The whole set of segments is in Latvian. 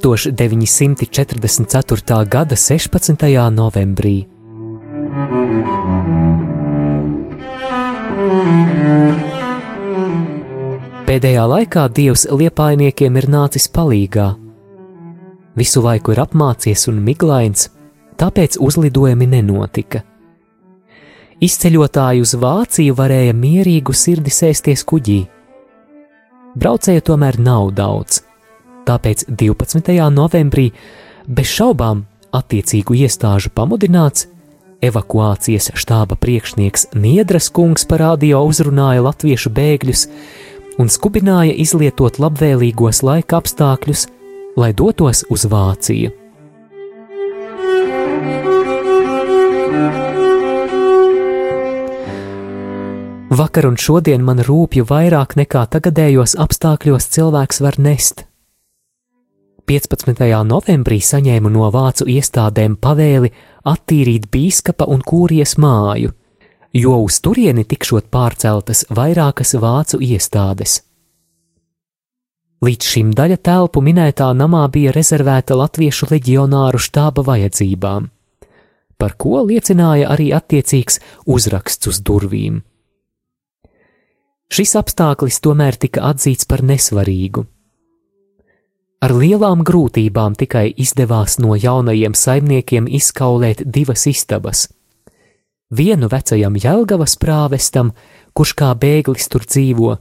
1944. gada 16. novembrī. Pēdējā laikā Dievs liepainiekiem ir nācis palīgā. Visu laiku ir apmācies un miglains, tāpēc uzlidojumi nenotika. Izceļotāji uz Vāciju varēja mierīgu sirdi sēsties kuģī. Braucēju tomēr nav daudz Tāpēc 12. novembrī bez šaubām attiecīgu iestāžu pamudināts evakuācijas štāba priekšnieks Niedras kungs par radio uzrunāja latviešu bēgļus un skubināja izlietot labvēlīgos laika apstākļus, lai dotos uz Vāciju. Vakar un šodien man rūpju vairāk nekā tagadējos apstākļos cilvēks var nest. 15. novembrī saņēmu no vācu iestādēm pavēli attīrīt bīskapa un kūrijas māju, jo uz turieni tikšot pārceltas vairākas vācu iestādes. Līdz šim daļa telpu minētā namā bija rezervēta latviešu leģionāru štāba vajadzībām, par ko liecināja arī attiecīgs uzraksts uz durvīm. Šis apstākļis tomēr tika atzīts par nesvarīgu Ar lielām grūtībām tikai izdevās no jaunajiem saimniekiem izkaulēt divas istabas. Vienu vecajam Jelgavas prāvestam, kurš kā bēglis tur dzīvo,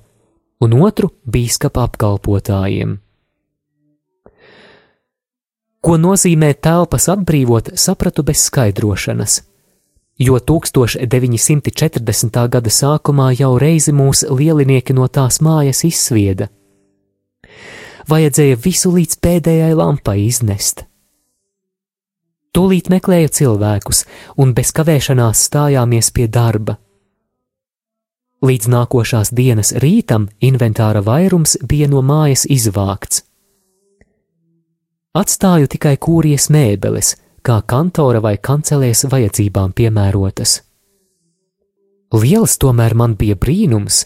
un otru bīskapa apkalpotājiem. Ko nozīmē telpas atbrīvot, sapratu bez skaidrošanas, jo 1940. gada sākumā jau reizi mūs lielinieki no tās mājas izsvieda vajadzēja visu līdz pēdējai lampai iznest. Tūlīt meklēju cilvēkus un bez kavēšanās stājāmies pie darba. Līdz nākošās dienas rītam inventāra vairums bija no mājas izvākts. Atstāju tikai kūrijas mēbeles, kā kantora vai kancelēs vajadzībām piemērotas. Liels tomēr man bija brīnums,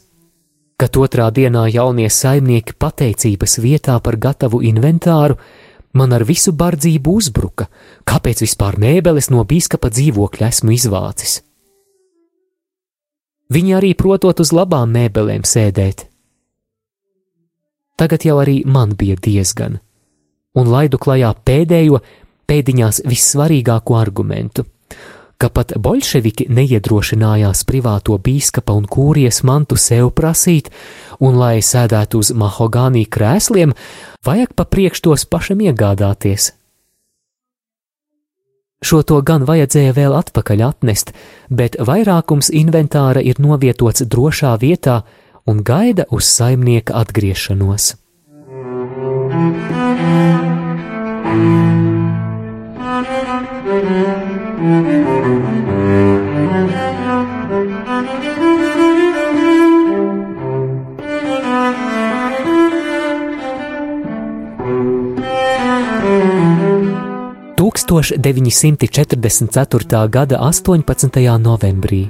kad otrā dienā jaunie saimnieki pateicības vietā par gatavu inventāru man ar visu bardzību uzbruka, kāpēc vispār mēbeles no bīskapa dzīvokļa esmu izvācis. Viņi arī protot uz labām mēbelēm sēdēt. Tagad jau arī man bija diezgan, un laidu klajā pēdējo, pēdiņās vissvarīgāko argumentu ka pat bolševiki neiedrošinājās privāto bīskapa un kūrijas mantu sev prasīt, un, lai sēdētu uz mahogānī krēsliem, vajag pa priekš tos pašam iegādāties. Šo to gan vajadzēja vēl atpakaļ atnest, bet vairākums inventāra ir novietots drošā vietā un gaida uz saimnieka atgriešanos. Thank you. 1944. gada 18. novembrī.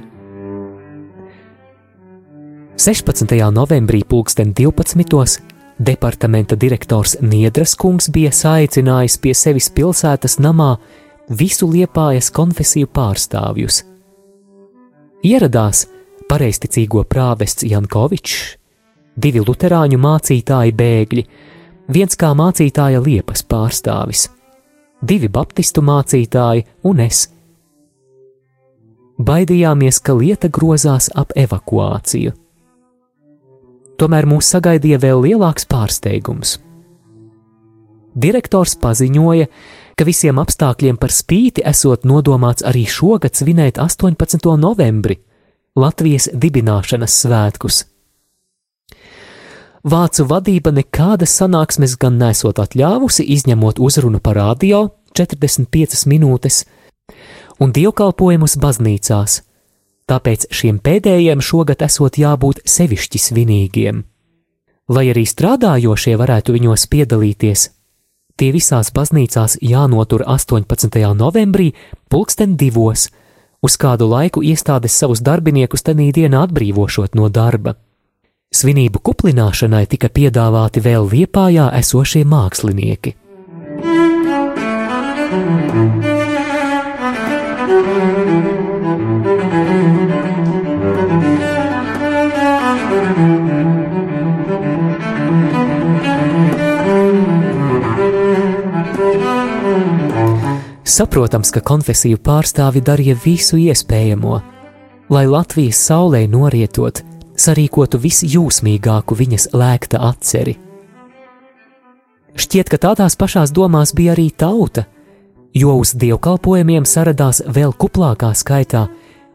16. novembrī pulksten 12. departamenta direktors Niedras kungs bija saicinājis pie sevis pilsētas namā visu liepājas konfesiju pārstāvjus. Ieradās pareizticīgo prāvests Jankovičs, divi luterāņu mācītāji bēgļi, viens kā mācītāja liepas pārstāvis, divi baptistu mācītāji un es. Baidījāmies, ka lieta grozās ap evakuāciju. Tomēr mūs sagaidīja vēl lielāks pārsteigums. Direktors paziņoja, ka visiem apstākļiem par spīti esot nodomāts arī šogad svinēt 18. novembri, Latvijas dibināšanas svētkus. Vācu vadība nekādas sanāksmes gan nesot atļāvusi, izņemot uzrunu par radio 45 minūtes un dievkalpojumus baznīcās, tāpēc šiem pēdējiem šogad esot jābūt sevišķi svinīgiem. Lai arī strādājošie varētu viņos piedalīties, Tie visās baznīcās jānotur 18. novembrī, pulksten divos, uz kādu laiku iestādes savus darbiniekus tenī dienā atbrīvošot no darba. Svinību kuplināšanai tika piedāvāti vēl Liepājā esošie mākslinieki. Saprotams, ka konfesiju pārstāvi darīja visu iespējamo, lai Latvijas saulē norietot, sarīkotu visjūsmīgāku viņas lēkta atceri. Šķiet, ka tādās pašās domās bija arī tauta, jo uz dievkalpojumiem saradās vēl kuplākā skaitā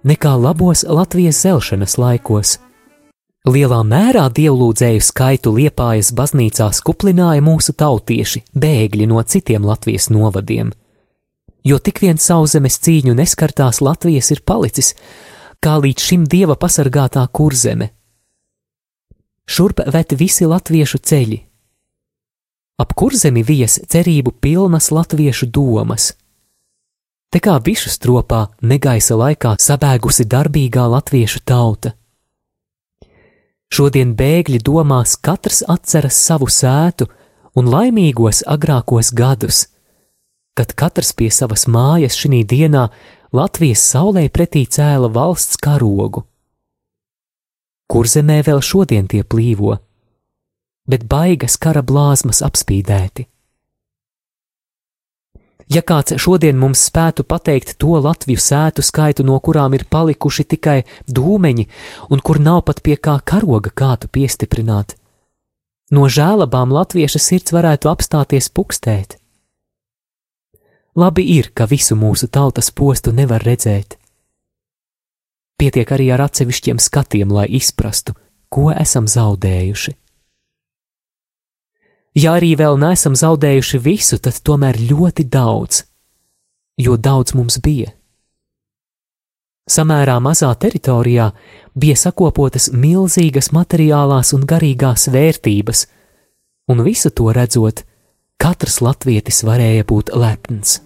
nekā labos Latvijas zelšanas laikos. Lielā mērā dievlūdzēju skaitu liepājas baznīcās kuplināja mūsu tautieši, bēgļi no citiem Latvijas novadiem jo tik vien sauszemes cīņu neskartās Latvijas ir palicis, kā līdz šim dieva pasargātā kurzeme. Šurp vet visi latviešu ceļi. Ap kurzemi vijas cerību pilnas latviešu domas. Te kā bišu stropā negaisa laikā sabēgusi darbīgā latviešu tauta. Šodien bēgļi domās katrs atceras savu sētu un laimīgos agrākos gadus, kad katrs pie savas mājas šī dienā Latvijas saulē pretī cēla valsts karogu. Kur zemē vēl šodien tie plīvo, bet baigas kara blāzmas apspīdēti. Ja kāds šodien mums spētu pateikt to Latviju sētu skaitu, no kurām ir palikuši tikai dūmeņi, un kur nav pat pie kā karoga kātu piestiprināt, no žēlabām latvieša sirds varētu apstāties pukstēt. Labi ir, ka visu mūsu tautas postu nevar redzēt. Pietiek arī ar atsevišķiem skatiem, lai izprastu, ko esam zaudējuši. Ja arī vēl neesam zaudējuši visu, tad tomēr ļoti daudz, jo daudz mums bija. Samērā mazā teritorijā bija sakopotas milzīgas materiālās un garīgās vērtības, un visu to redzot, katrs latvietis varēja būt lepns.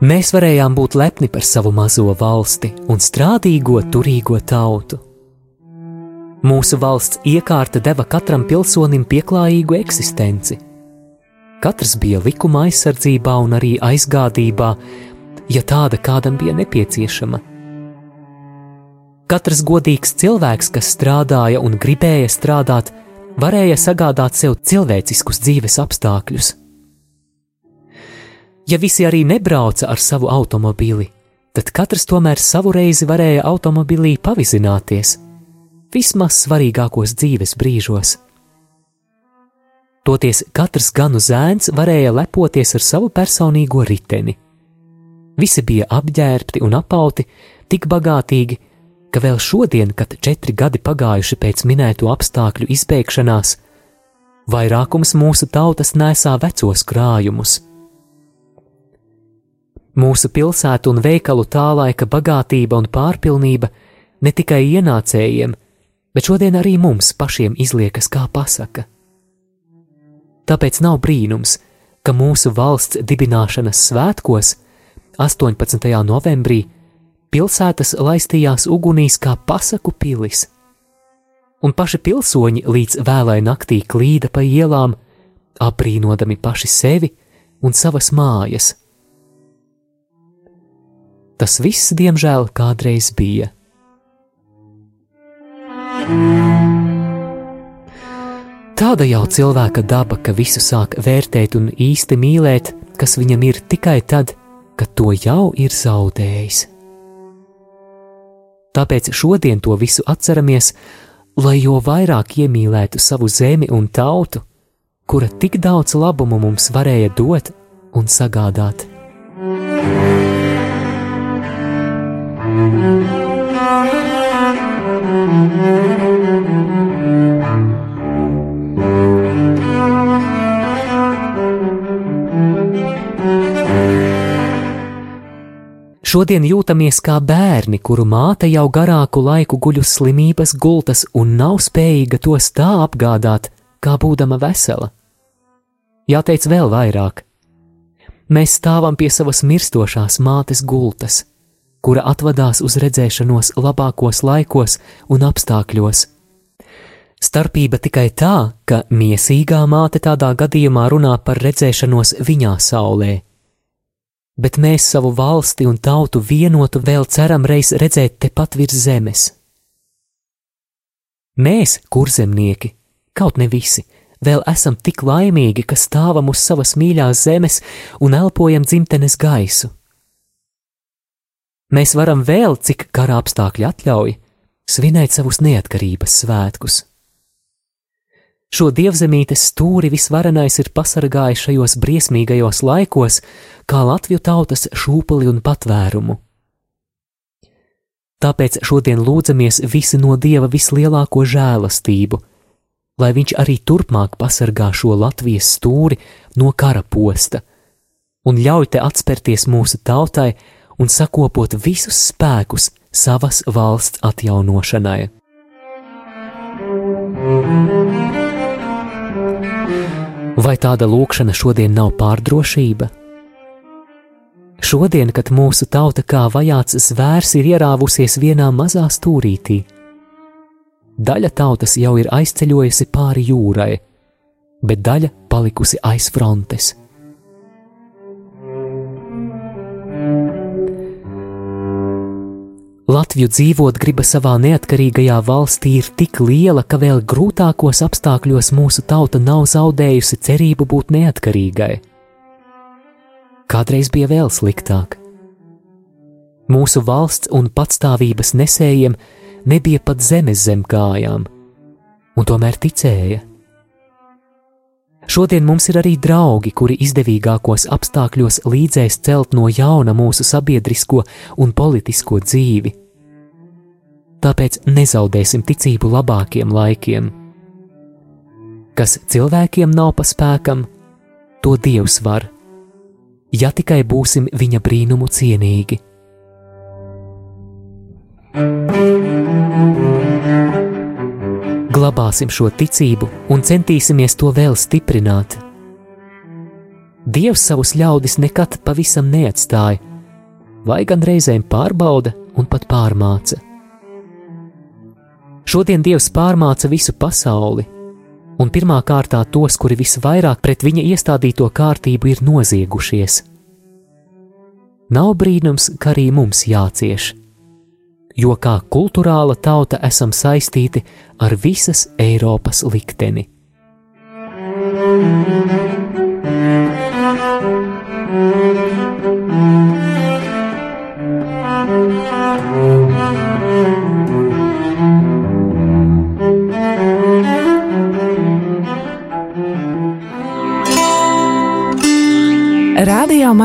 Mēs varējām būt lepni par savu mazo valsti un strādīgo, turīgo tautu. Mūsu valsts iekārta deva katram pilsonim pieklājīgu eksistenci. Katrs bija likuma aizsardzībā un arī aizgādībā, ja tāda kādam bija nepieciešama. Katrs godīgs cilvēks, kas strādāja un gribēja strādāt, varēja sagādāt sev cilvēciskus dzīves apstākļus. Ja visi arī nebrauca ar savu automobīli, tad katrs tomēr savu reizi varēja automobilī pavizināties vismaz svarīgākos dzīves brīžos. Toties katrs ganu zēns varēja lepoties ar savu personīgo riteni. Visi bija apģērbti un apauti, tik bagātīgi, ka vēl šodien, kad četri gadi pagājuši pēc minēto apstākļu izbeigšanās, vairākums mūsu tautas nesā vecos krājumus. Mūsu pilsētu un veikalu tā laika bagātība un pārpilnība ne tikai ienācējiem, bet šodien arī mums pašiem izliekas kā pasaka. Tāpēc nav brīnums, ka mūsu valsts dibināšanas svētkos, 18. novembrī, pilsētas laistījās ugunīs kā pasaku pilis, un paši pilsoņi līdz vēlai naktī klīda pa ielām, aprīnodami paši sevi un savas mājas. Tas viss, diemžēl, kādreiz bija. Tāda jau cilvēka daba, ka visu sāk vērtēt un īsti mīlēt, kas viņam ir tikai tad, kad to jau ir zaudējis. Tāpēc šodien to visu atceramies, lai jo vairāk iemīlētu savu zemi un tautu, kura tik daudz labumu mums varēja dot un sagādāt. Šodien jūtamies kā bērni, kuru māte jau garāku laiku guļ uz slimības gultas un nav spējīga tos tā apgādāt, kā būdama vesela. Jāteic vēl vairāk. Mēs stāvam pie savas mirstošās mātes gultas, kura atvadās uz redzēšanos labākos laikos un apstākļos. Starpība tikai tā, ka miesīgā māte tādā gadījumā runā par redzēšanos viņā saulē bet mēs savu valsti un tautu vienotu vēl ceram reiz redzēt tepat virs zemes. Mēs, kurzemnieki, kaut ne visi, vēl esam tik laimīgi, ka stāvam uz savas mīļās zemes un elpojam dzimtenes gaisu. Mēs varam vēl, cik kara apstākļi atļauj, svinēt savus neatkarības svētkus. Šo dievzemītes stūri visvarenais ir pasargājis šajos briesmīgajos laikos, kā Latviju tautas šūpuli un patvērumu. Tāpēc šodien lūdzamies visi no Dieva vislielāko žēlastību, lai Viņš arī turpmāk pasargā šo Latvijas stūri no kara posta un ļauj te atspērties mūsu tautai un sakopot visus spēkus savas valsts atjaunošanai. Vai tāda lūkšana šodien nav pārdrošība? Šodien, kad mūsu tauta kā vajāts zvērs ir ierāvusies vienā mazā stūrītī, daļa tautas jau ir aizceļojusi pāri jūrai, bet daļa palikusi aiz frontes. Latviju dzīvot griba savā neatkarīgajā valstī ir tik liela, ka vēl grūtākos apstākļos mūsu tauta nav zaudējusi cerību būt neatkarīgai. Kādreiz bija vēl sliktāk. Mūsu valsts un patstāvības nesējiem nebija pat zemes zem kājām, un tomēr ticēja. Šodien mums ir arī draugi, kuri izdevīgākos apstākļos līdzēs celt no jauna mūsu sabiedrisko un politisko dzīvi tāpēc nezaudēsim ticību labākiem laikiem. Kas cilvēkiem nav pa spēkam, to Dievs var, ja tikai būsim viņa brīnumu cienīgi. Glabāsim šo ticību un centīsimies to vēl stiprināt. Dievs savus ļaudis nekad pavisam neatstāja, vai gan reizēm pārbauda un pat pārmāca. Šodien Dievs pārmāca visu pasauli, un pirmā kārtā tos, kuri visvairāk pret viņa iestādīto kārtību ir noziegušies. Nav brīnums, ka arī mums jācieš, jo kā kultūrāla tauta esam saistīti ar visas Eiropas likteni. Radio